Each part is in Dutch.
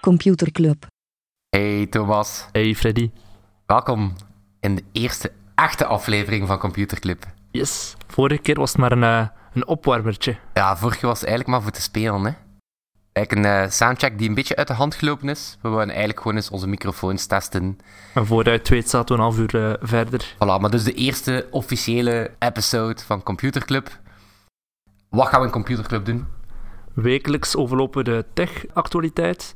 Computerclub. Hey Thomas, Hey Freddy. welkom in de eerste echte aflevering van Computerclub. Yes. Vorige keer was het maar een, eh, een opwarmertje. Ja, vorige was eigenlijk maar voor te spelen, hè. Eigenlijk een eh, soundcheck die een beetje uit de hand gelopen is. We willen eigenlijk gewoon eens onze microfoons testen. En vooruit je het weet zaten we een half uur eh, verder. Voilà, maar dus de eerste officiële episode van Computerclub. Wat gaan we in Computerclub doen? Wekelijks overlopen we de tech-actualiteit.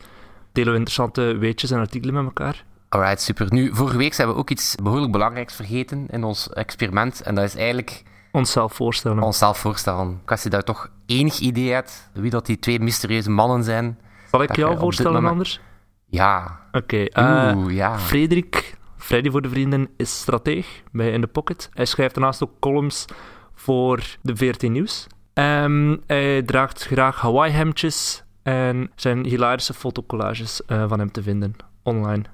Delen we interessante weetjes en artikelen met elkaar. Alright, super. Nu, vorige week hebben we ook iets behoorlijk belangrijks vergeten in ons experiment. En dat is eigenlijk Onszelf voorstellen. onszelf voorstellen. Als je daar toch enig idee hebt wie dat die twee mysterieuze mannen zijn. Zal ik jou voorstellen moment- anders? Ja, Oké. eh, oeh, ja. Frederik, Freddy voor de vrienden, is strateeg bij In The Pocket. Hij schrijft daarnaast ook columns voor de VRT Nieuws. Ehm, hij draagt graag Hawaii-hemdjes en zijn hilarische fotocollages eh, van hem te vinden online.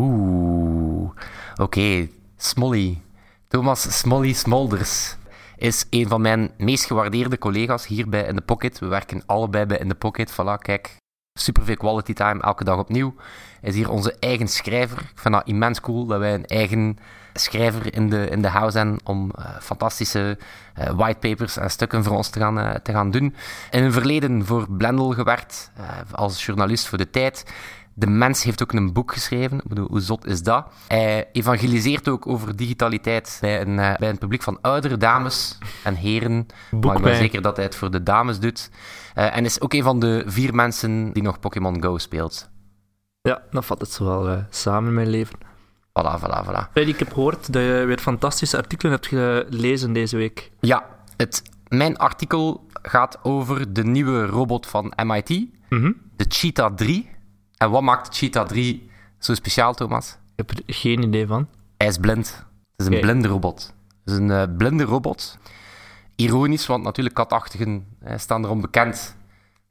Oeh, oké. Smolly. Thomas Smolly Smolders is een van mijn meest gewaardeerde collega's hier bij In The Pocket. We werken allebei bij In The Pocket. Voilà, kijk. Superveel quality time, elke dag opnieuw. Hij is hier onze eigen schrijver. Ik vind dat immens cool dat wij een eigen schrijver in de, in de house hebben om eh, fantastische eh, whitepapers en stukken voor ons te gaan, eh, te gaan doen. In een verleden voor Blendel gewerkt, als journalist voor de tijd. De mens heeft ook een boek geschreven. Ik bedoel, hoe zot is dat? Hij evangeliseert ook over digitaliteit bij een, bij een publiek van oudere dames en heren. Boek maar ik ben zeker dat hij het voor de dames doet. En is ook een van de vier mensen die nog Pokémon Go speelt. Ja, dat vat het zo wel samen in mijn leven. Voilà, voilà, voilà. Freddy, ik heb gehoord dat je weer fantastische artikelen hebt gelezen deze week. Ja, het, mijn artikel gaat over de nieuwe robot van MIT, Mhm. de Cheetah 3. En wat maakt de Cheetah 3 zo speciaal, Thomas? Ik heb er geen idee van. Hij is blind. Het is een blinde robot. Het is een eh, blinde robot. Ironisch, want natuurlijk katachtigen eh, staan erom bekend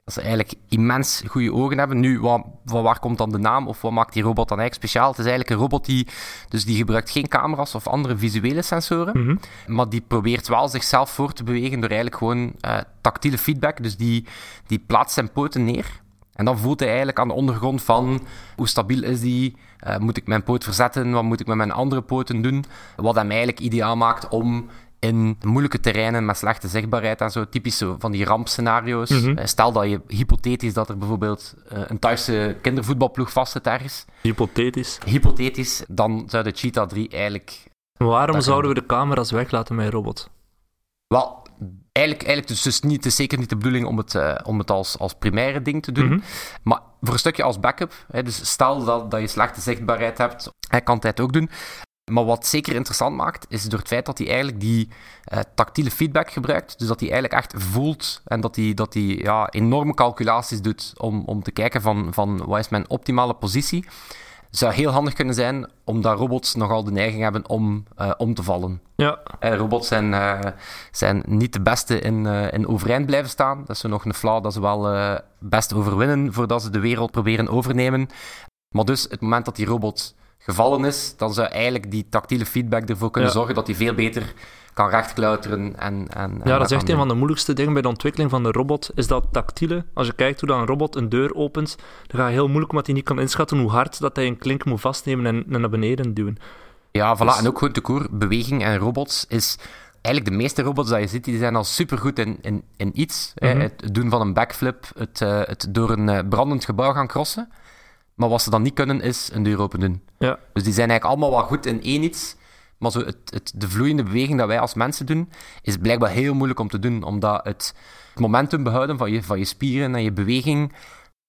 dat ze eigenlijk immens goede ogen hebben. Nu, wat, van waar komt dan de naam of wat maakt die robot dan eigenlijk speciaal? Het is eigenlijk een robot die, dus die gebruikt geen camera's of andere visuele sensoren, Mhm. maar die probeert wel zichzelf voor te bewegen door eigenlijk gewoon eh, tactiele feedback. Dus die, die plaatst zijn poten neer. En dan voelt hij eigenlijk aan de ondergrond van hoe stabiel is die, Eh, moet ik mijn poot verzetten, wat moet ik met mijn andere poten doen. Wat hem eigenlijk ideaal maakt om in moeilijke terreinen met slechte zichtbaarheid en zo, typisch van die rampscenario's. Mhm. Eh, Stel dat je hypothetisch dat er bijvoorbeeld eh, een Thaise kindervoetbalploeg vastzit ergens. Hypothetisch. Hypothetisch, dan zou de Cheetah 3 eigenlijk Waarom zouden we de camera's weglaten met een robot? Wel, eigenlijk, eigenlijk dus, dus niet, het is zeker niet de bedoeling om het, eh, om het als, als primaire ding te doen. Mhm. Maar voor een stukje als backup, hè, dus stel dat, dat je slechte zichtbaarheid hebt, hij kan het ook doen. Maar wat zeker interessant maakt, is door het feit dat hij eigenlijk die eh, tactiele feedback gebruikt. Dus dat hij eigenlijk echt voelt en dat hij, dat hij ja, enorme calculaties doet om, om te kijken van, van wat is mijn optimale positie. Zou heel handig kunnen zijn, omdat robots nogal de neiging hebben om eh, om te vallen. Ja, Eh, robots zijn, zijn niet de beste in, in overeind blijven staan. Dat is zo nog een flaw dat ze wel best overwinnen voordat ze de wereld proberen overnemen. Maar dus, het moment dat die robot gevallen is, dan zou eigenlijk die tactiele feedback ervoor kunnen Ja. zorgen dat hij veel beter kan rechtklauteren. En, en, en ja dat is echt een van de moeilijkste dingen bij de ontwikkeling van de robot, is dat tactiele. Als je kijkt hoe dan een robot een deur opent, dan gaat het heel moeilijk omdat hij niet kan inschatten hoe hard dat hij een klink moet vastnemen en, en naar beneden duwen. Ja, voilà. Dus- En ook gewoon de koer, beweging en robots is... Eigenlijk de meeste robots dat je ziet, die zijn al supergoed in, in, in iets. hè. Mhm. Het doen van een backflip, het, eh, het door een eh, brandend gebouw gaan crossen. Maar wat ze dan niet kunnen, is een deur open doen. Ja, Dus die zijn eigenlijk allemaal wel goed in één iets. Maar zo het, het, de vloeiende beweging dat wij als mensen doen, is blijkbaar heel moeilijk om te doen. Omdat het momentum behouden van je, van je spieren en je beweging,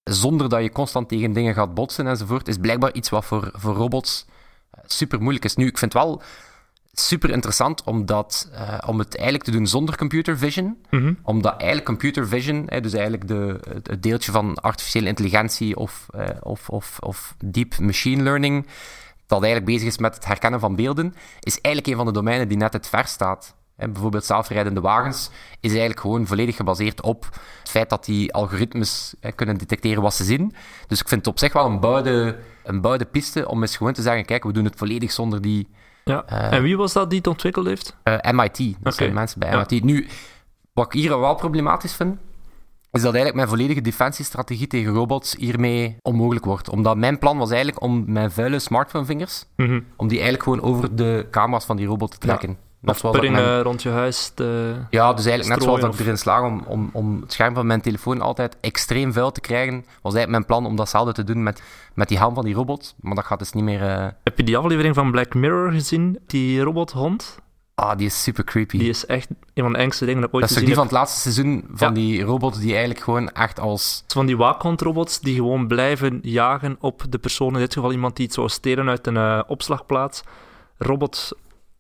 zonder dat je constant tegen dingen gaat botsen enzovoort, is blijkbaar iets wat voor, voor robots super moeilijk is. Nu, ik vind het wel super interessant omdat, eh, om het eigenlijk te doen zonder computer vision. Mhm. Omdat eigenlijk computer vision, hè, dus eigenlijk de, het- deeltje van artificiële intelligentie of, eh, of, of, of deep machine learning, dat eigenlijk bezig is met het herkennen van beelden, is eigenlijk een van de domeinen die net het ver staat. Hè, bijvoorbeeld zelfrijdende wagens is eigenlijk gewoon volledig gebaseerd op het feit dat die algoritmes eh, kunnen detecteren wat ze zien. Dus ik vind het op zich wel een bouwde, een bouwde piste om eens gewoon te zeggen, kijk, we doen het volledig zonder die ja. Eh, en wie was dat die het ontwikkeld heeft? eh, MIT. Dat zijn mensen bij Ja. MIT. Nu, wat ik hier wel problematisch vind, is dat eigenlijk mijn volledige defensiestrategie tegen robots hiermee onmogelijk wordt. Omdat mijn plan was eigenlijk om mijn vuile smartphonevingers, Mhm. om die eigenlijk gewoon over de camera's van die robot te trekken. Dat mijn- rond je huis te... Ja, dus eigenlijk net zoals dat ik erin slaag om, om, om het scherm van mijn telefoon altijd extreem vuil te krijgen, was eigenlijk mijn plan om datzelfde te doen met, met die helm van die robot. Maar dat gaat dus niet meer... eh, Heb je die aflevering van Black Mirror gezien? Die robothond? Ah, die is super creepy. Die is echt een van de engste dingen dat ik ooit dat is gezien die van het laatste seizoen van Ja. die robot die eigenlijk gewoon echt als... Het is van die waakhondrobots die gewoon blijven jagen op de persoon. In dit geval iemand die iets zou stelen uit een eh, opslagplaats. Robot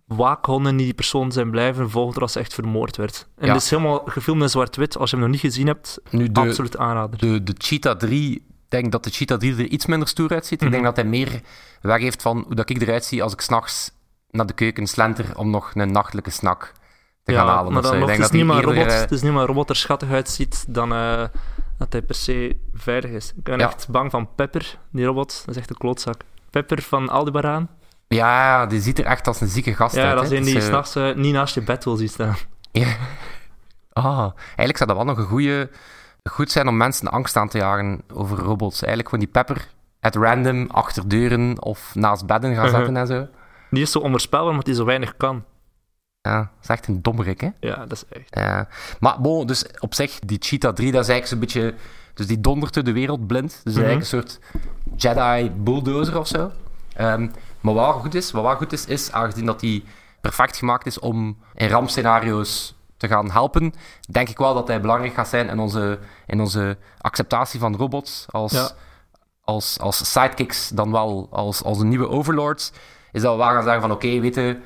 waakhonden die die persoon zijn blijven volgen totdat ze echt vermoord werd. En Ja. het is helemaal gefilmd in zwart-wit. Als je hem nog niet gezien hebt, Nu, de, absoluut aanrader. de, de Cheetah 3... Ik denk dat de Cheetah 3 er iets minder stoer uitziet. Ik denk Mhm. dat hij meer weg heeft van hoe dat ik eruit zie als ik s'nachts naar de keuken slenter om nog een nachtelijke snack te gaan halen. maar dan Ik denk het, is dat niet eerder, eh, het is niet maar een robot er schattig uitziet dan eh, dat hij per se veilig is. Ik ben Ja. echt bang van Pepper, die robot. Dat is echt een klootzak. Pepper van Aldebaran. Ja, ja, die ziet er echt als een zieke gast Ja, uit. dat is een die Dus, s'nachts eh, niet naast je bed wil zien staan. Ja. Ah, eigenlijk zou dat wel nog een goede, goed zijn om mensen angst aan te jagen over robots. Eigenlijk gewoon die pepper at random achter deuren of naast bedden gaan Mhm. zetten en zo. Die is zo onvoorspelbaar, omdat hij zo weinig kan. Ja, dat is echt een dommerik, hè? Ja, dat is echt. Ja. Maar bon, dus op zich, die Cheetah 3, dat is eigenlijk zo'n beetje... Dus die dondert de wereld blind. Dus Mhm. eigenlijk een soort Jedi bulldozer of zo. Ehm, maar wat wel goed is, wat wel goed is, is aangezien dat die perfect gemaakt is om in rampscenario's te gaan helpen, denk ik wel dat hij belangrijk gaat zijn in onze, in onze acceptatie van robots als, Ja. als, als sidekicks, dan wel als, als een nieuwe overlords. Is dat we wel gaan zeggen van, oké, weet je,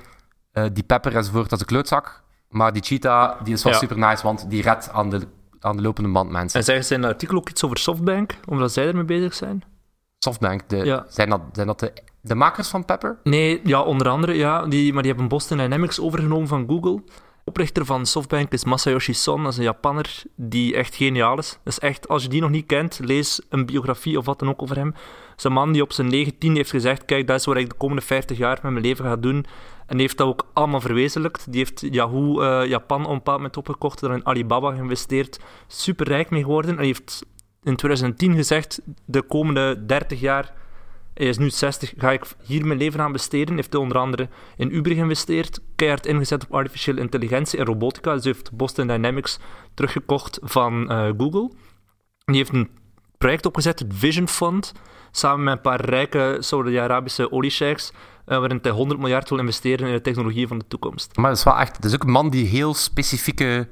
eh, die Pepper enzovoort, dat is een klootzak. Maar die Cheetah, die is wel Ja. super nice, want die redt aan de, aan de lopende band mensen. En zeggen ze in het artikel ook iets over Softbank, omdat zij ermee bezig zijn? Softbank, de, Ja. zijn dat, zijn dat de, de makers van Pepper? Nee, ja, onder andere, ja. Die, maar die hebben Boston Dynamics overgenomen van Google. Oprichter van Softbank is Masayoshi Son, dat is een Japanner die echt geniaal is. Dus echt, als je die nog niet kent, lees een biografie of wat dan ook over hem. Het is een man die op zijn 19 heeft gezegd, kijk, dat is wat ik de komende 50 jaar met mijn leven ga doen. En die heeft dat ook allemaal verwezenlijkt. Die heeft Yahoo eh, Japan op een bepaald moment opgekocht, dan in Alibaba geïnvesteerd, super rijk mee geworden. En hij heeft in 2010 gezegd, de komende 30 jaar hij is nu 60, ga ik hier mijn leven aan besteden. Heeft hij onder andere in Uber geïnvesteerd, keihard ingezet op artificiële intelligentie en robotica. Dus heeft Boston Dynamics teruggekocht van eh, Google. Die heeft een project opgezet, het Vision Fund, samen met een paar rijke Saudi-Arabische oliesheiks, eh, waarin hij 100 miljard wil investeren in de technologie van de toekomst. Maar dat is wel echt... Het is ook een man die heel specifieke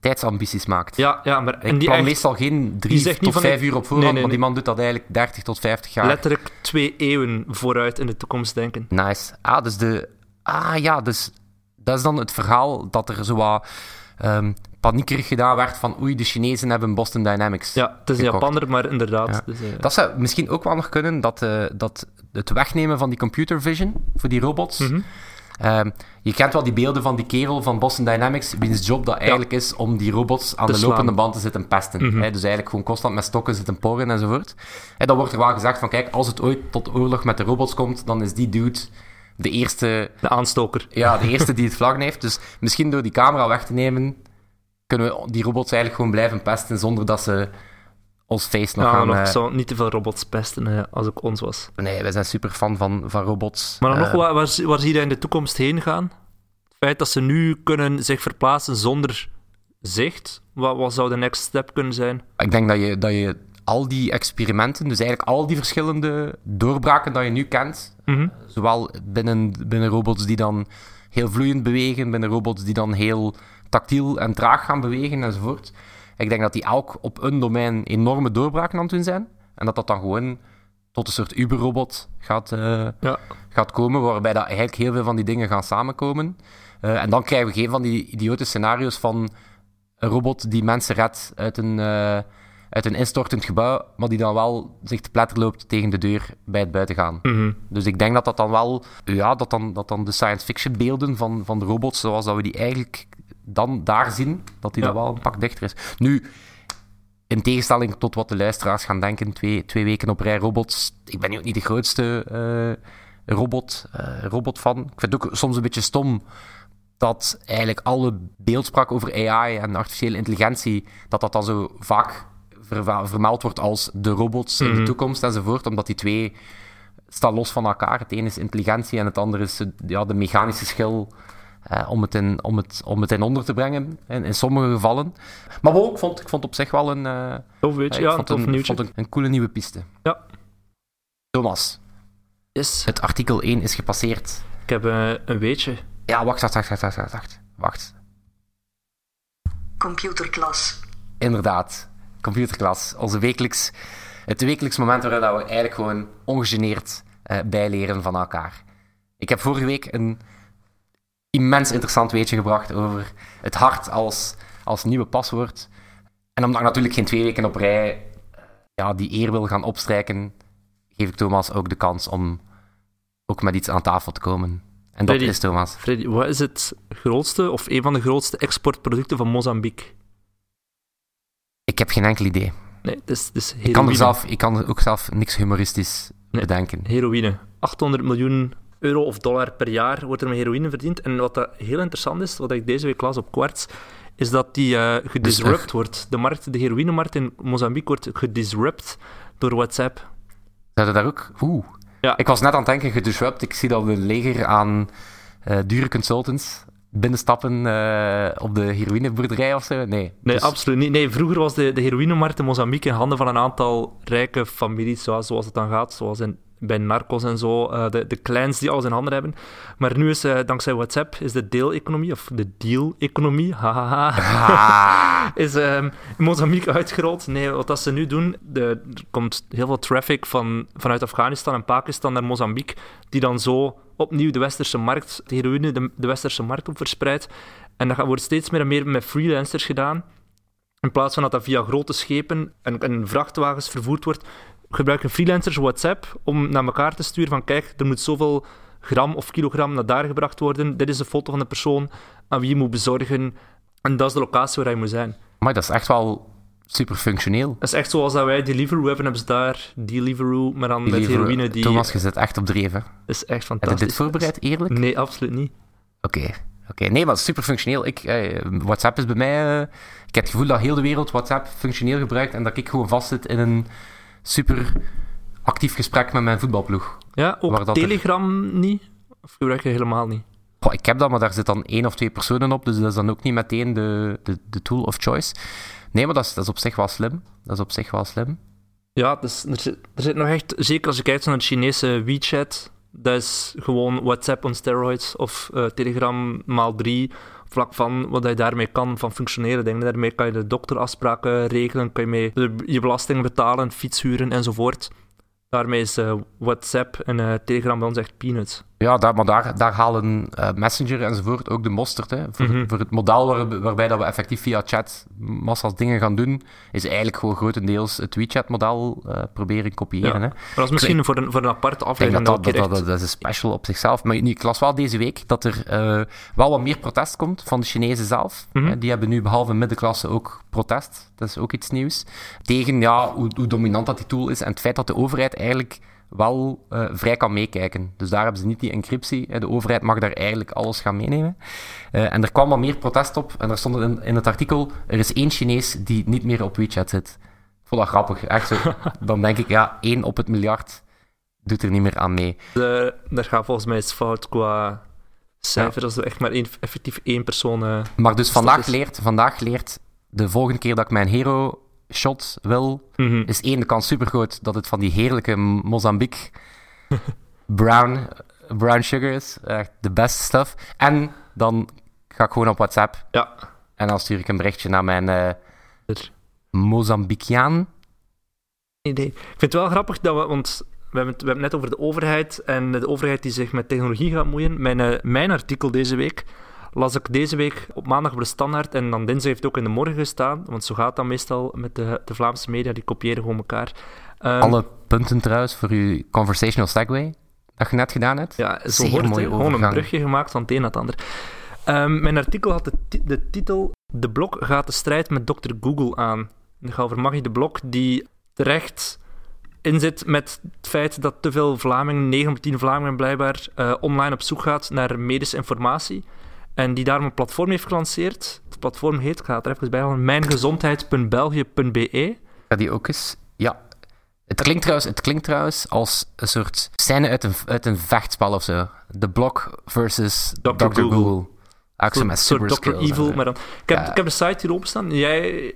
tijdsambities maakt. Ja, ja maar Ik plan echt meestal geen drie tot vijf uur op voorhand, Nee, nee, maar die man doet dat eigenlijk 30 tot 50 jaar. letterlijk twee eeuwen vooruit in de toekomst denken. Nice. Ah, dus de... Ah ja, dus dat is dan het verhaal dat er zo wat ehm, paniekerig gedaan werd van oei, de Chinezen hebben Boston Dynamics. Ja, het is een. Japaner, maar inderdaad. Ja. Dus, eh, Dat zou misschien ook wel nog kunnen, dat, eh, dat het wegnemen van die computer vision voor die robots. mhm. Ehm, je kent wel die beelden van die kerel van Boston Dynamics, wiens job dat eigenlijk is om die robots aan Te de slaan. lopende band te zitten pesten. Mhm. Dus eigenlijk gewoon constant met stokken zitten porren enzovoort. En dan wordt er wel gezegd van, kijk, als het ooit tot oorlog met de robots komt, dan is die dude de eerste, De aanstoker. ja, de eerste die het vlaggen heeft. Dus misschien door die camera weg te nemen, kunnen we die robots eigenlijk gewoon blijven pesten zonder dat ze ons face nog Ja, eh, ik zou niet te veel robots pesten eh, als ik ons was. Nee, wij zijn super fan van, van robots. Maar dan nog, Eh, waar, waar, waar zie je in de toekomst heen gaan? Het feit dat ze nu kunnen zich verplaatsen zonder zicht, wat, wat zou de next step kunnen zijn? Ik denk dat je, dat je al die experimenten, dus eigenlijk al die verschillende doorbraken dat je nu kent, Mhm. zowel binnen, binnen robots die dan heel vloeiend bewegen, binnen robots die dan heel tactiel en traag gaan bewegen enzovoort. Ik denk dat die elk op een domein enorme doorbraken aan het doen zijn. En dat dat dan gewoon tot een soort Uber-robot gaat, eh, Ja. gaat komen, waarbij dat eigenlijk heel veel van die dingen gaan samenkomen. Eh, en dan krijgen we geen van die idiote scenario's van een robot die mensen redt uit een, eh, uit een instortend gebouw, maar die dan wel zich te pletter loopt tegen de deur bij het buitengaan. Mhm. Dus ik denk dat dat dan wel, ja, dat dan, dat dan de science fiction beelden van, van de robots, zoals dat we die eigenlijk dan daar zien, dat die Ja. dan wel een pak dichter is. Nu, in tegenstelling tot wat de luisteraars gaan denken, twee, twee weken op rij robots. Ik ben nu ook niet de grootste eh, robot, eh robot van. Ik vind het ook soms een beetje stom dat eigenlijk alle beeldspraak over AI en artificiële intelligentie, dat dat dan zo vaak vermeld wordt als de robots in de Mhm. toekomst enzovoort, omdat die twee staan los van elkaar. Het ene is intelligentie en het andere is ja, de mechanische schil eh, om, het in, om, het, om het in onder te brengen, in, in sommige gevallen. Maar ik vond, ik vond op zich wel een, eh, Tof ja, een vond tof een, nieuwtje. vond een, een coole nieuwe piste. Ja. Thomas, Yes. het artikel 1 is gepasseerd. Ik heb eh, een weetje. Ja, wacht, wacht, wacht, wacht, wacht, wacht, wacht. Computerklas. Inderdaad, computerklas. Onze wekelijks, het wekelijks moment waarin dat we eigenlijk gewoon ongegeneerd eh, bijleren van elkaar. Ik heb vorige week een immens interessant weetje gebracht over het hart als, als nieuwe paswoord. En omdat ik natuurlijk geen twee weken op rij eh, ja, die eer wil gaan opstrijken, geef ik Thomas ook de kans om ook met iets aan tafel te komen. En dat is Thomas. Freddy, wat is het grootste of een van de grootste exportproducten van Mozambique? Ik heb geen enkel idee. Nee, het is, het is Ik kan, er zelf, ik kan er ook zelf niks humoristisch Nee. bedenken. Heroïne. 800 miljoen euro of dollar per jaar wordt er met heroïne verdiend. En wat dat heel interessant is, wat ik deze week las op Quartz, is dat die eh gedisrupt Dus, wordt. De, markt, de heroïnemarkt in Mozambique wordt gedisrupt door WhatsApp. Zouden daar ook... Oeh. Ja. Ik was net aan het denken, gedisrupt. Ik zie dat een leger aan eh, dure consultants binnenstappen eh, op de heroïneboerderij of zo. Nee. Nee, Dus- absoluut niet. Nee, vroeger was de, de heroïnemarkt in Mozambique in handen van een aantal rijke families, zoals, zoals het dan gaat, zoals in, bij narcos en zo, eh, de, de clans die alles in handen hebben. Maar nu is, eh, dankzij WhatsApp, is de deeleconomie, of de deal-economie, hahaha, Ah. is ehm, Mozambique uitgerold. Nee, wat dat ze nu doen, de, er komt heel veel traffic van, vanuit Afghanistan en Pakistan naar Mozambique, die dan zo opnieuw de westerse markt, de heroïne, de, de westerse markt op verspreidt. En dat wordt steeds meer en meer met freelancers gedaan. In plaats van dat dat via grote schepen en, en vrachtwagens vervoerd wordt, gebruiken freelancers WhatsApp om naar elkaar te sturen van kijk, er moet zoveel gram of kilogram naar daar gebracht worden. Dit is de foto van de persoon aan wie je moet bezorgen. En dat is de locatie waar hij moet zijn. Maar dat is echt wel super functioneel. Dat is echt zoals dat wij Deliveroo hebben, hebben ze daar Deliveroo, maar dan met Liever- heroïne. Die Thomas, je zit echt op dreven. is echt Heb je fantastisch. dit voorbereid, eerlijk? Nee, absoluut niet. Oké. Oké, nee, maar super functioneel. Ik, eh, WhatsApp is bij mij... eh, ik heb het gevoel dat heel de wereld WhatsApp functioneel gebruikt en dat ik gewoon vastzit in een super actief gesprek met mijn voetbalploeg. Ja, ook er- Telegram niet? Of gebruik je helemaal niet? Goh, ik heb dat, maar daar zit dan één of twee personen op, dus dat is dan ook niet meteen de, de, de tool of choice. Nee, maar dat is, dat is op zich wel slim. Dat is op zich wel slim. Ja, dus er, zit, er zit nog echt, zeker als je kijkt naar het Chinese WeChat, dat is gewoon WhatsApp on steroids of eh, Telegram maal drie, vlak van wat je daarmee kan van functioneren dingen. Daarmee kan je de dokterafspraken regelen, kan je mee je belasting betalen, fiets huren enzovoort. Daarmee is eh, WhatsApp en eh, Telegram bij ons echt peanuts. Ja, daar, maar daar, daar halen eh, Messenger enzovoort ook de mosterd. Hè. Voor, Mhm. voor het model waar, waarbij dat we effectief via chat massa's dingen gaan doen, is eigenlijk gewoon grotendeels het WeChat-model eh, proberen kopiëren. Ja. Hè. Maar dat is misschien voor een, voor een aparte aflevering. dat dat, dat dat, is een special op zichzelf. Maar ik las wel deze week dat er eh, wel wat meer protest komt van de Chinezen zelf. Mhm. Die hebben nu behalve middenklasse ook protest. Dat is ook iets nieuws. Tegen ja, hoe, hoe dominant dat die tool is en het feit dat de overheid eigenlijk wel eh, vrij kan meekijken. Dus daar hebben ze niet die encryptie. hè. De overheid mag daar eigenlijk alles gaan meenemen. Eh, en er kwam wat meer protest op. En er stond in, in het artikel, er is één Chinees die niet meer op WeChat zit. Ik vond dat grappig. Echt zo. Dan denk ik, ja, één op het miljard doet er niet meer aan mee. De, daar gaat volgens mij iets fout qua cijfer. Dat is echt maar één, effectief één persoon. eh, Maar dus dat vandaag leert, vandaag leert de volgende keer dat ik mijn hero shot wil, mhm. is één de kans super groot dat het van die heerlijke Mozambique brown, brown sugar is. Echt de beste stuff. En dan ga ik gewoon op WhatsApp Ja, en dan stuur ik een berichtje naar mijn eh er- Mozambicaan. idee. Ik vind het wel grappig dat we, want we hebben, het, we hebben het net over de overheid en de overheid die zich met technologie gaat moeien. Mijn, eh, mijn artikel deze week las ik deze week op maandag op de standaard en dan dinsdag heeft het ook in de morgen gestaan, want zo gaat dat meestal met de, de Vlaamse media, die kopiëren gewoon elkaar. Ehm, Alle punten trouwens voor uw conversational segue dat je net gedaan hebt. Ja, zo Zeer wordt. Gewoon een brugje gemaakt van het een naar het ander. Ehm, mijn artikel had de, ti- de titel De Blok gaat de strijd met Dr. Google aan. Het gaat over Maggie de Blok, die terecht inzit met het feit dat te veel Vlamingen, 9 op 10 Vlamingen blijkbaar, eh, online op zoek gaat naar medische informatie. En die daarom een platform heeft gelanceerd. Het platform heet, ik ga het er even bij halen, mijngezondheid.belgië.be. Ga die ook eens... Ja. Het klinkt, trouwens, het klinkt trouwens als een soort scène uit een, uit een vechtspel of zo. The Block versus Dr. Dr. Google. Google. Met soort super Dr. Evil, maar dan... Ik heb, Ja. ik heb de site hier openstaan. Jij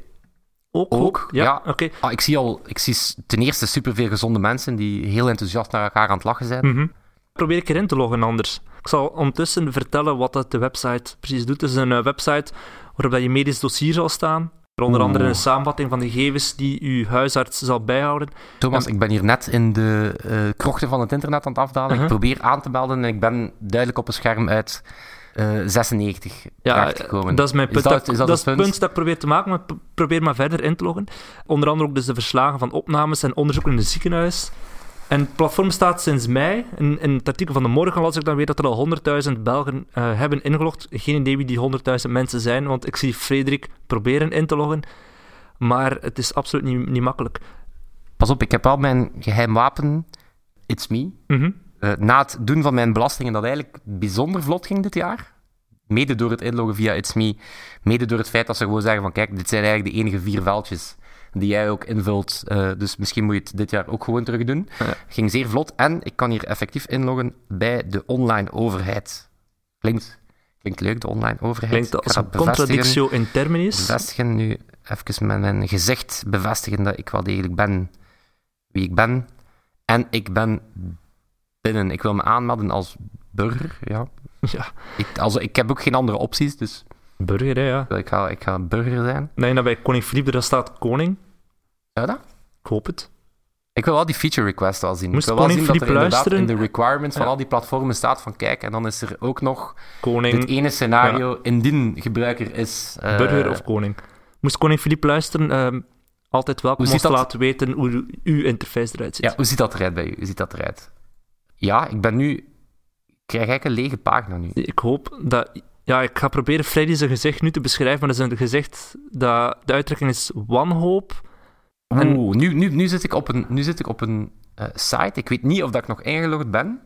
ook? Ook? Ja, ja. oké. Ah, ik zie al, ik zie ten eerste superveel gezonde mensen die heel enthousiast naar elkaar aan het lachen zijn. Mhm. Probeer ik erin te loggen anders. Ik zal ondertussen vertellen wat dat de website precies doet. Het is een eh, website waarop dat je medisch dossier zal staan. Er onder andere een samenvatting van de gegevens die uw huisarts zal bijhouden. Thomas, En- ik ben hier net in de eh, krochten van het internet aan het afdalen. Uh-huh. Ik probeer aan te melden en ik ben duidelijk op een scherm uit eh 96 Ja, terechtgekomen. dat is mijn Is punt. dat- dat, is dat dat het punt? punt dat ik probeer te maken, maar probeer maar verder in te loggen. Onder andere ook dus de verslagen van opnames en onderzoeken in het ziekenhuis. En het platform staat sinds mei. In, in het artikel van de morgen las ik dan weer dat er al 100.000 Belgen eh, hebben ingelogd. Geen idee wie die 100.000 mensen zijn, want ik zie Frederik proberen in te loggen. Maar het is absoluut niet, niet makkelijk. Pas op, ik heb al mijn geheim wapen, It's Me. Mhm. Eh, na het doen van mijn belastingen, dat eigenlijk bijzonder vlot ging dit jaar. Mede door het inloggen via It's Me. Mede door het feit dat ze gewoon zeggen van kijk, dit zijn eigenlijk de enige vier veldjes die jij ook invult. eh, dus misschien moet je het dit jaar ook gewoon terug doen. Ja. Ging zeer vlot. En ik kan hier effectief inloggen bij de online overheid. Klinkt, klinkt leuk, de online overheid. Klinkt als een contradictio in terminis. Bevestigen nu even met mijn gezicht bevestigen dat ik wel degelijk ben wie ik ben. En ik ben binnen. Ik wil me aanmelden als burger. Ja. Ja, Ik, also, ik heb ook geen andere opties, dus burger, hè, ja. ik ga, ik ga burger zijn. Nee, dat bij koning Philippe er staat koning. Zou dat? Ik hoop het. Ik wil wel die feature request wel zien. Moest ik wil wel zien dat er inderdaad in luisteren? de requirements van Ja. al die platformen staat van kijk, en dan is er ook nog Koning, dit ene scenario indien gebruiker is... eh, burger of koning. Moest koning Philippe luisteren, ehm, altijd welkom ziet te laten weten hoe uw interface eruit ziet. Ja, hoe ziet dat eruit bij u? Hoe ziet dat eruit? Ja, ik ben nu... Ik krijg eigenlijk een lege pagina nu. Ik hoop dat... Ja, ik ga proberen Freddy zijn gezicht nu te beschrijven, maar dat is een gezicht dat... De uitdrukking is wanhoop. En- Oeh, nu, nu, nu zit ik op een, nu zit ik op een eh, site. Ik weet niet of dat ik nog ingelogd ben.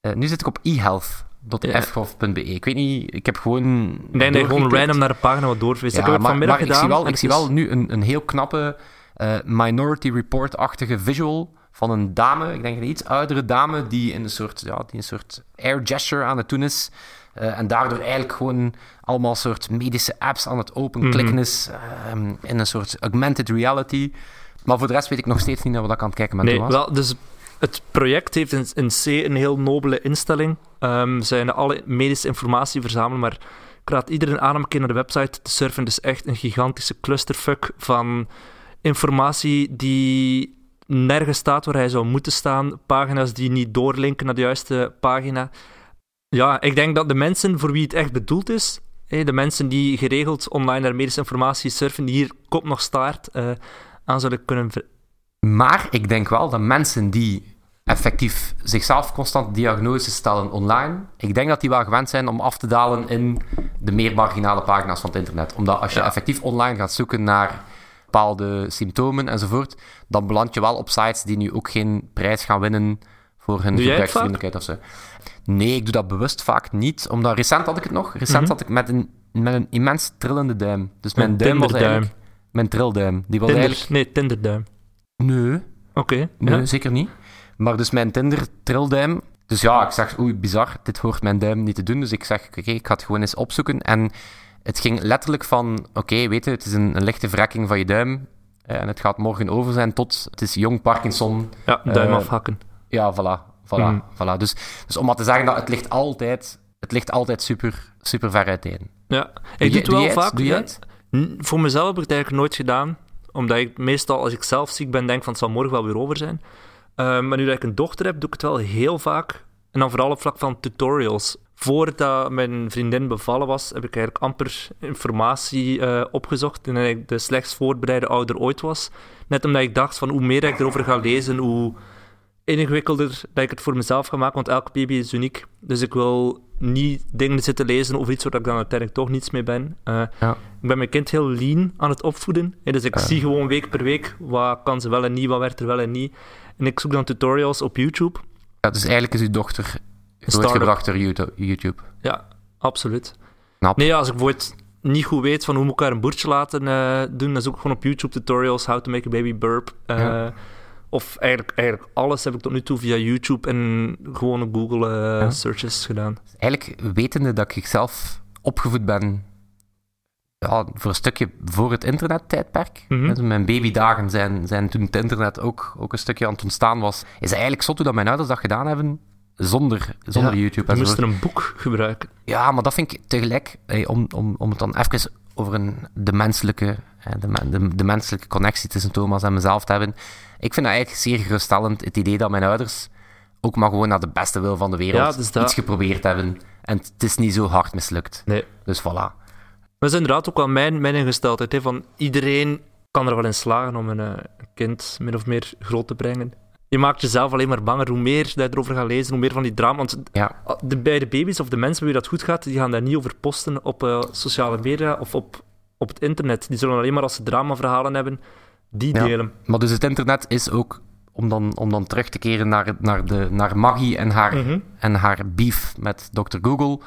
Eh, nu zit ik op ehealth.fgov.be. Ik weet niet, ik heb gewoon. Ik dat je gewoon random naar de pagina wat doorvist. Ja, ik heb maar, vanmiddag maar ik gedaan. zie wel, ik zie is- wel nu een, een heel knappe eh, Minority Report-achtige visual van een dame, ik denk een iets oudere dame, die in een soort, ja, die een soort air gesture aan het doen is. eh, en daardoor eigenlijk gewoon allemaal soort medische apps aan het openklikken Mhm. is. ehm, in een soort augmented reality. Maar voor de rest weet ik nog steeds niet naar wat ik aan het kijken ben. Nee, wel, dus het project heeft in, in C een heel nobele instelling. Ehm ze zijn alle medische informatie verzamelen, maar ik raad iedereen aan om een keer naar de website te surfen. Het is echt een gigantische clusterfuck van informatie die nergens staat waar hij zou moeten staan. Pagina's die niet doorlinken naar de juiste pagina. Ja, ik denk dat de mensen voor wie het echt bedoeld is, de mensen die geregeld online naar medische informatie surfen, die hier kop nog staart eh, aan zullen kunnen Maar ik denk wel dat mensen die effectief zichzelf constant diagnoses stellen online, ik denk dat die wel gewend zijn om af te dalen in de meer marginale pagina's van het internet. Omdat als je Ja. effectief online gaat zoeken naar bepaalde symptomen enzovoort, dan beland je wel op sites die nu ook geen prijs gaan winnen voor hun gebruiksvriendelijkheid of zo. Nee, ik doe dat bewust vaak niet, omdat recent had ik het nog. Recent Mhm. had ik met een, met een immens trillende duim. Dus mijn Een duim was eigenlijk... Mijn trilduim. Die was Tinder, eigenlijk... nee, Tinderduim. Nee, Oké. Nee, ja. zeker niet. Maar dus mijn Tinder-trilduim. Dus ja, ik zeg, oei, bizar, dit hoort mijn duim niet te doen. Dus ik zeg, oké, ik ga het gewoon eens opzoeken. En het ging letterlijk van, oké, weet je, het is een, een lichte verrekking van je duim. eh, En het gaat morgen over zijn tot, het is jong Parkinson. Ja, duim Eh, afhakken. Ja, voilà, voilà, Mhm. voilà. Dus, dus om maar te zeggen dat het ligt altijd, het ligt altijd super, super ver uiteen. Ja, ik doe het wel vaak. Doe het? N- Voor mezelf heb ik het eigenlijk nooit gedaan. Omdat ik meestal, als ik zelf ziek ben, denk van het zal morgen wel weer over zijn. Eh, maar nu dat ik een dochter heb, doe ik het wel heel vaak. En dan vooral op vlak van tutorials. Voordat mijn vriendin bevallen was, heb ik eigenlijk amper informatie eh, opgezocht. En ik de slechts voorbereide ouder ooit was. Net omdat ik dacht van hoe meer ik erover ga lezen, hoe ingewikkelder dat ik het voor mezelf ga maken. Want elke baby is uniek. Dus ik wil niet dingen zitten lezen over iets waar ik dan uiteindelijk toch niets mee ben. Eh, Ja. ik ben mijn kind heel lean aan het opvoeden. Dus ik zie gewoon week per week wat kan ze wel en niet, wat werkt er wel en niet. En ik zoek dan tutorials op YouTube. Ja, dus eigenlijk is uw dochter start-up. grootgebracht door YouTube. Ja, absoluut. Nee, als ik bijvoorbeeld niet goed weet van hoe moet ik een boertje laten uh, doen, dan zoek ik gewoon op YouTube tutorials how to make a baby burp. Uh, ja. Of eigenlijk, eigenlijk alles heb ik tot nu toe via YouTube en gewone Google uh, ja. searches gedaan. Eigenlijk wetende dat ik zelf opgevoed ben ja, voor een stukje voor het internettijdperk. Mm -hmm. Mijn babydagen zijn, zijn toen het internet ook, ook een stukje aan het ontstaan was. Is eigenlijk zot hoe dat mijn ouders dat gedaan hebben zonder, zonder ja, YouTube. Je moest er een boek gebruiken. Ja, maar dat vind ik tegelijk, hey, om, om, om het dan even over een, de, menselijke, de, de, de menselijke connectie tussen Thomas en mezelf te hebben. Ik vind dat eigenlijk zeer geruststellend, het idee dat mijn ouders ook maar gewoon naar de beste wil van de wereld ja, dus dat... iets geprobeerd hebben. En het is niet zo hard mislukt. Nee. Dus voilà. Dat is inderdaad ook wel mijn, mijn ingesteldheid. Hè, van iedereen kan er wel in slagen om een uh, kind min of meer groot te brengen. Je maakt jezelf alleen maar banger. Hoe meer dat je erover gaat lezen, hoe meer van die drama. Want ja. de, bij de baby's of de mensen bij wie dat goed gaat, die gaan daar niet over posten op uh, sociale media of op, op het internet. Die zullen alleen maar als ze dramaverhalen hebben, die ja. delen. Maar dus het internet is ook, om dan, om dan terug te keren naar, naar, de, naar Maggie en haar, Mhm. en haar beef met Dr. Google.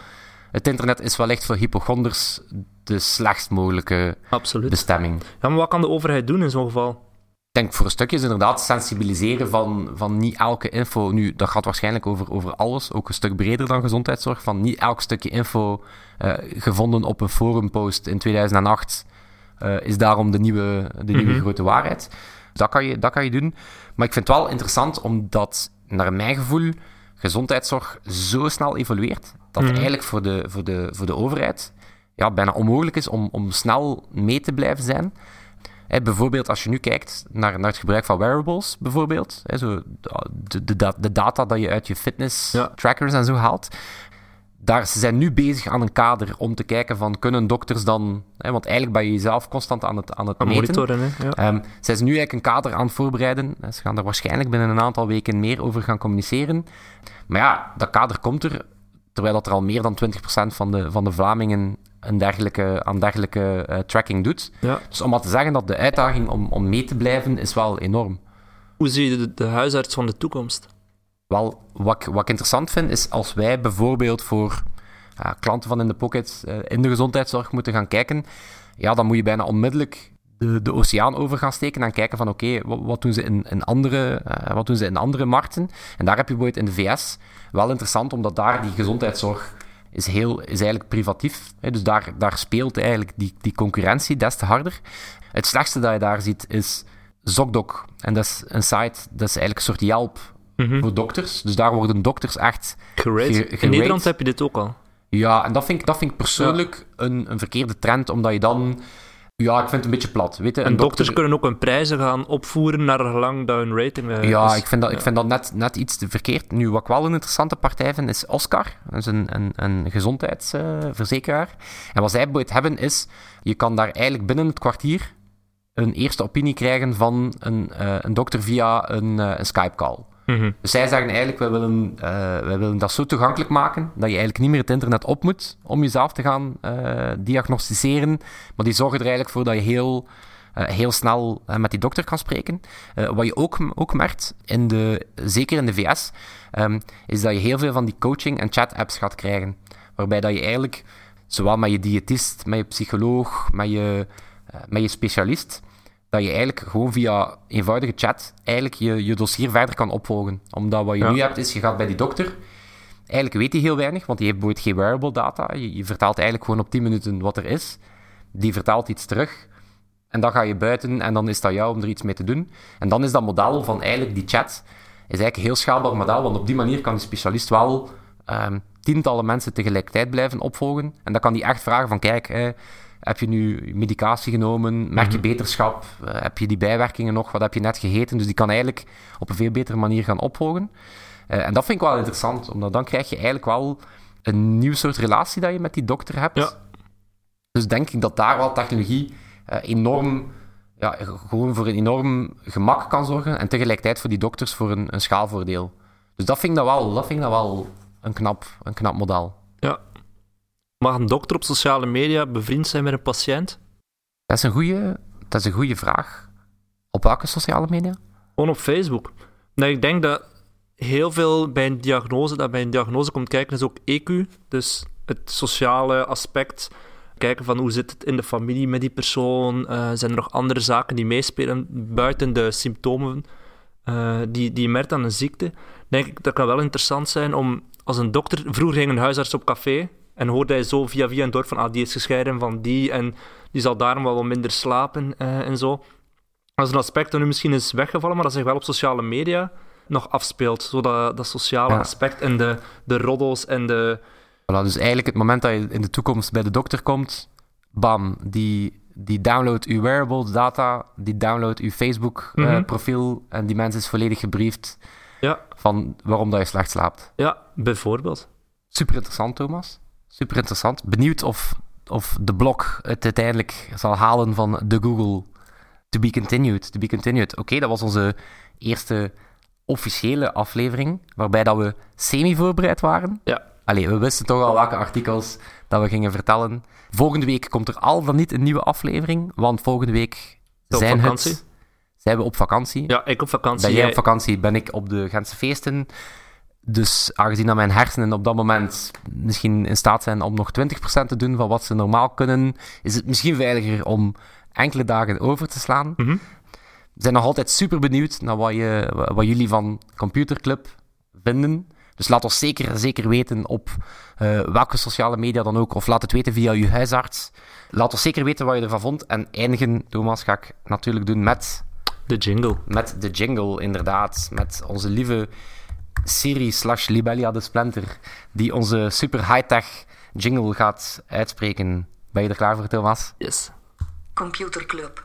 Het internet is wellicht voor hypochonders de slechtst mogelijke Absoluut. bestemming. Ja, maar wat kan de overheid doen in zo'n geval? Ik denk voor een stukje is inderdaad sensibiliseren van, van niet elke info. Nu, dat gaat waarschijnlijk over, over alles, ook een stuk breder dan gezondheidszorg. Van niet elk stukje info uh, gevonden op een forumpost in 2008 uh, is daarom de nieuwe, de nieuwe Mhm. grote waarheid. Dat kan, je, dat kan je doen. Maar ik vind het wel interessant omdat, naar mijn gevoel, gezondheidszorg zo snel evolueert dat Mhm. het eigenlijk voor de, voor de, voor de overheid ja, bijna onmogelijk is om, om snel mee te blijven zijn. Bijvoorbeeld als je nu kijkt naar, naar het gebruik van wearables, bijvoorbeeld. Zo, de, de, de data dat je uit je fitness Ja. trackers en zo haalt. Daar, ze zijn nu bezig aan een kader om te kijken van, kunnen dokters dan... Hè, want eigenlijk ben je jezelf constant aan het, aan het Aan meten. monitoren, hè? Ja. Ehm, zij zijn nu eigenlijk een kader aan het voorbereiden. Ze gaan er waarschijnlijk binnen een aantal weken meer over gaan communiceren. Maar ja, dat kader komt er, terwijl dat er al meer dan 20% van de, van de Vlamingen een dergelijke, aan dergelijke eh, tracking doet. Ja. Dus om maar te zeggen dat de uitdaging om, om mee te blijven is wel enorm. Hoe zie je de, de huisarts van de toekomst? Wel, wat, ik- wat ik interessant vind, is als wij bijvoorbeeld voor klanten van In The Pocket eh, in de gezondheidszorg moeten gaan kijken, ja, dan moet je bijna onmiddellijk de, de oceaan over gaan steken en kijken van oké, wat, wat doen ze in, in andere, eh, wat doen ze in andere markten? En daar heb je bijvoorbeeld in de VS wel interessant, omdat daar die gezondheidszorg is, heel, is eigenlijk privatief. Hè, dus daar, daar speelt eigenlijk die, die concurrentie des te harder. Het slechtste dat je daar ziet is ZocDoc. En dat is een site, dat is eigenlijk een soort Yelp Mhm. voor dokters. Dus daar worden dokters echt... Gerate. Ge- In. Nederland heb je dit ook al. Ja, en dat vind ik, dat vind ik persoonlijk een, een verkeerde trend, omdat je dan... Ja, ik vind het een beetje plat. Weet je, En dokters dokter... kunnen ook hun prijzen gaan opvoeren naar gelang dat hun rating eh, Ja, is. ik vind dat, ik vind dat net, net iets te verkeerd. Nu, wat ik wel een interessante partij vind, is Oscar. Dat is een, een, een gezondheidsverzekeraar. en wat zij hebben, is... Je kan daar eigenlijk binnen het kwartier een eerste opinie krijgen van een, eh, een dokter via een, eh, een Skype-call. Mhm. Dus zij zeggen eigenlijk, wij willen, wij willen dat zo toegankelijk maken dat je eigenlijk niet meer het internet op moet om jezelf te gaan eh, diagnosticeren. Maar die zorgen er eigenlijk voor dat je heel, eh, heel snel met die dokter kan spreken. Wat je ook, ook merkt, in de, zeker in de VS, ehm, is dat je heel veel van die coaching- en chat-apps gaat krijgen. Waarbij dat je eigenlijk, zowel met je diëtist, met je psycholoog, met je, met je specialist, dat je eigenlijk gewoon via eenvoudige chat eigenlijk je, je dossier verder kan opvolgen. Omdat wat je Ja. nu hebt, is je gaat bij die dokter. Eigenlijk weet hij heel weinig, want die heeft bijvoorbeeld geen wearable data. Je, je vertaalt eigenlijk gewoon op 10 minuten wat er is. Die vertaalt iets terug. En dan ga je buiten en dan is dat jou om er iets mee te doen. En dan is dat model van eigenlijk die chat is eigenlijk een heel schaalbaar model, want op die manier kan die specialist wel ehm, tientallen mensen tegelijkertijd blijven opvolgen. En dan kan die echt vragen van, kijk, eh, heb je nu medicatie genomen? Merk je beterschap? Eh, heb je die bijwerkingen nog? Wat heb je net gegeten? Dus die kan eigenlijk op een veel betere manier gaan opvolgen. Eh, en dat vind ik wel interessant, omdat dan krijg je eigenlijk wel een nieuw soort relatie dat je met die dokter hebt. Ja. Dus denk ik dat daar wel technologie eh, enorm, ja, gewoon voor een enorm gemak kan zorgen en tegelijkertijd voor die dokters voor een, een schaalvoordeel. Dus dat vind ik dat wel, dat vind ik dat wel een, knap, een knap model. Mag een dokter op sociale media bevriend zijn met een patiënt? Dat is een goede, dat is een goede vraag. Op welke sociale media? Gewoon op Facebook. Nou, ik denk dat heel veel bij een diagnose, dat bij een diagnose komt kijken, is ook EQ. Dus het sociale aspect. Kijken van hoe zit het in de familie met die persoon. Uh, zijn er nog andere zaken die meespelen buiten de symptomen uh, die, die je merkt aan een ziekte? Denk ik dat kan wel interessant zijn om als een dokter. Vroeger ging een huisarts op café en hoorde hij zo via via een dorp van ah, die is gescheiden van die en die zal daarom wel wat minder slapen uh, en zo. Dat is een aspect dat nu misschien is weggevallen, maar dat zich wel op sociale media nog afspeelt. Zo dat, dat sociale ja. aspect en de, de roddels en de... Voilà, dus eigenlijk het moment dat je in de toekomst bij de dokter komt, bam, die, die downloadt uw wearables data, die downloadt uw Facebook-profiel mm -hmm. uh, en die mens is volledig gebriefd ja. van waarom dat je slecht slaapt. Ja, bijvoorbeeld. Super interessant, Thomas. Super interessant. Benieuwd of, of de blog het uiteindelijk zal halen van de Google. To be continued. To be continued. Oké, okay, dat was onze eerste officiële aflevering, waarbij dat we semi-voorbereid waren. Ja. Allee, we wisten toch al welke artikels dat we gingen vertellen. Volgende week komt er al dan niet een nieuwe aflevering, want volgende week zijn, het, zijn we op vakantie. Ja, ik op vakantie. Ben jij op vakantie, ben ik op de Gentse feesten. Dus aangezien dat mijn hersenen op dat moment misschien in staat zijn om nog 20% te doen van wat ze normaal kunnen, is het misschien veiliger om enkele dagen over te slaan. Mm -hmm. We zijn nog altijd super benieuwd naar wat, je, wat jullie van Computerclub vinden. Dus laat ons zeker, zeker weten op uh, welke sociale media dan ook. Of laat het weten via uw huisarts. Laat ons zeker weten wat je ervan vond. En eindigen, Thomas, ga ik natuurlijk doen met... De jingle. Met de jingle, inderdaad. Met onze lieve Siri slash Libelia de Splinter. Die onze super high-tech jingle gaat uitspreken. Ben je er klaar voor, Thomas? Yes. Computerclub.